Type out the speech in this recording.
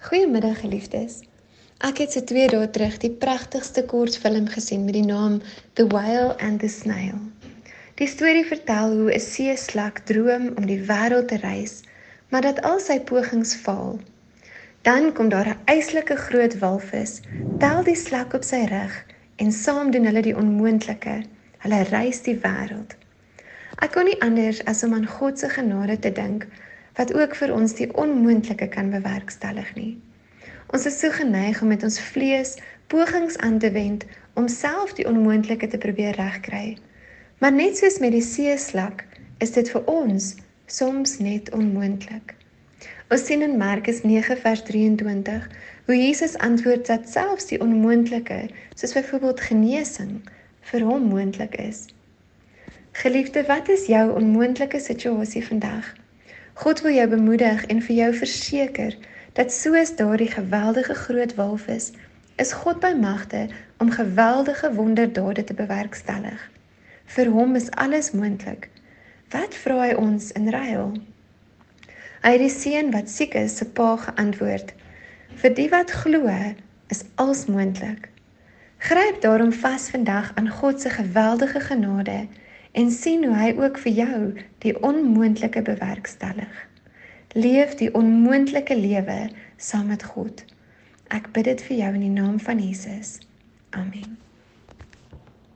Goeiemiddag geliefdes. Ek het se 2 dae terug die pragtigste kortfilm gesien met die naam The Whale and the Snail. Die storie vertel hoe 'n seeslak droom om die wêreld te reis, maar dat al sy pogings faal. Dan kom daar 'n eislike groot walvis, tel die slak op sy rug en saam doen hulle die onmoontlike. Hulle reis die wêreld. Ek kon nie anders as om aan God se genade te dink wat ook vir ons die onmoontlike kan bewerkstellig nie. Ons is so geneig om met ons vlees pogings aan te wend om self die onmoontlike te probeer regkry. Maar net soos met die seeslak, is dit vir ons soms net onmoontlik. Ons sien in Markus 9 vers 23 hoe Jesus antwoord dat selfs die onmoontlike, soos byvoorbeeld genesing, vir hom moontlik is. Geliefde, wat is jou onmoontlike situasie vandag? God wil jou bemoedig en vir jou verseker dat soos daardie geweldige groot walvis is God by magte om geweldige wonderdade te bewerkstellig. Vir hom is alles moontlik. Wat vra hy ons in ruil? Hy het die seun wat siek is se pa geantwoord: Vir die wat glo, is alles moontlik. Gryp daarom vas vandag aan God se geweldige genade en sien hoe hy ook vir jou die onmoontlike bewerkstellig. Leef die onmoontlike lewe saam met God. Ek bid dit vir jou in die naam van Jesus. Amen.